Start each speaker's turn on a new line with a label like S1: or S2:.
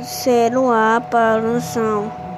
S1: ser um ar para o som.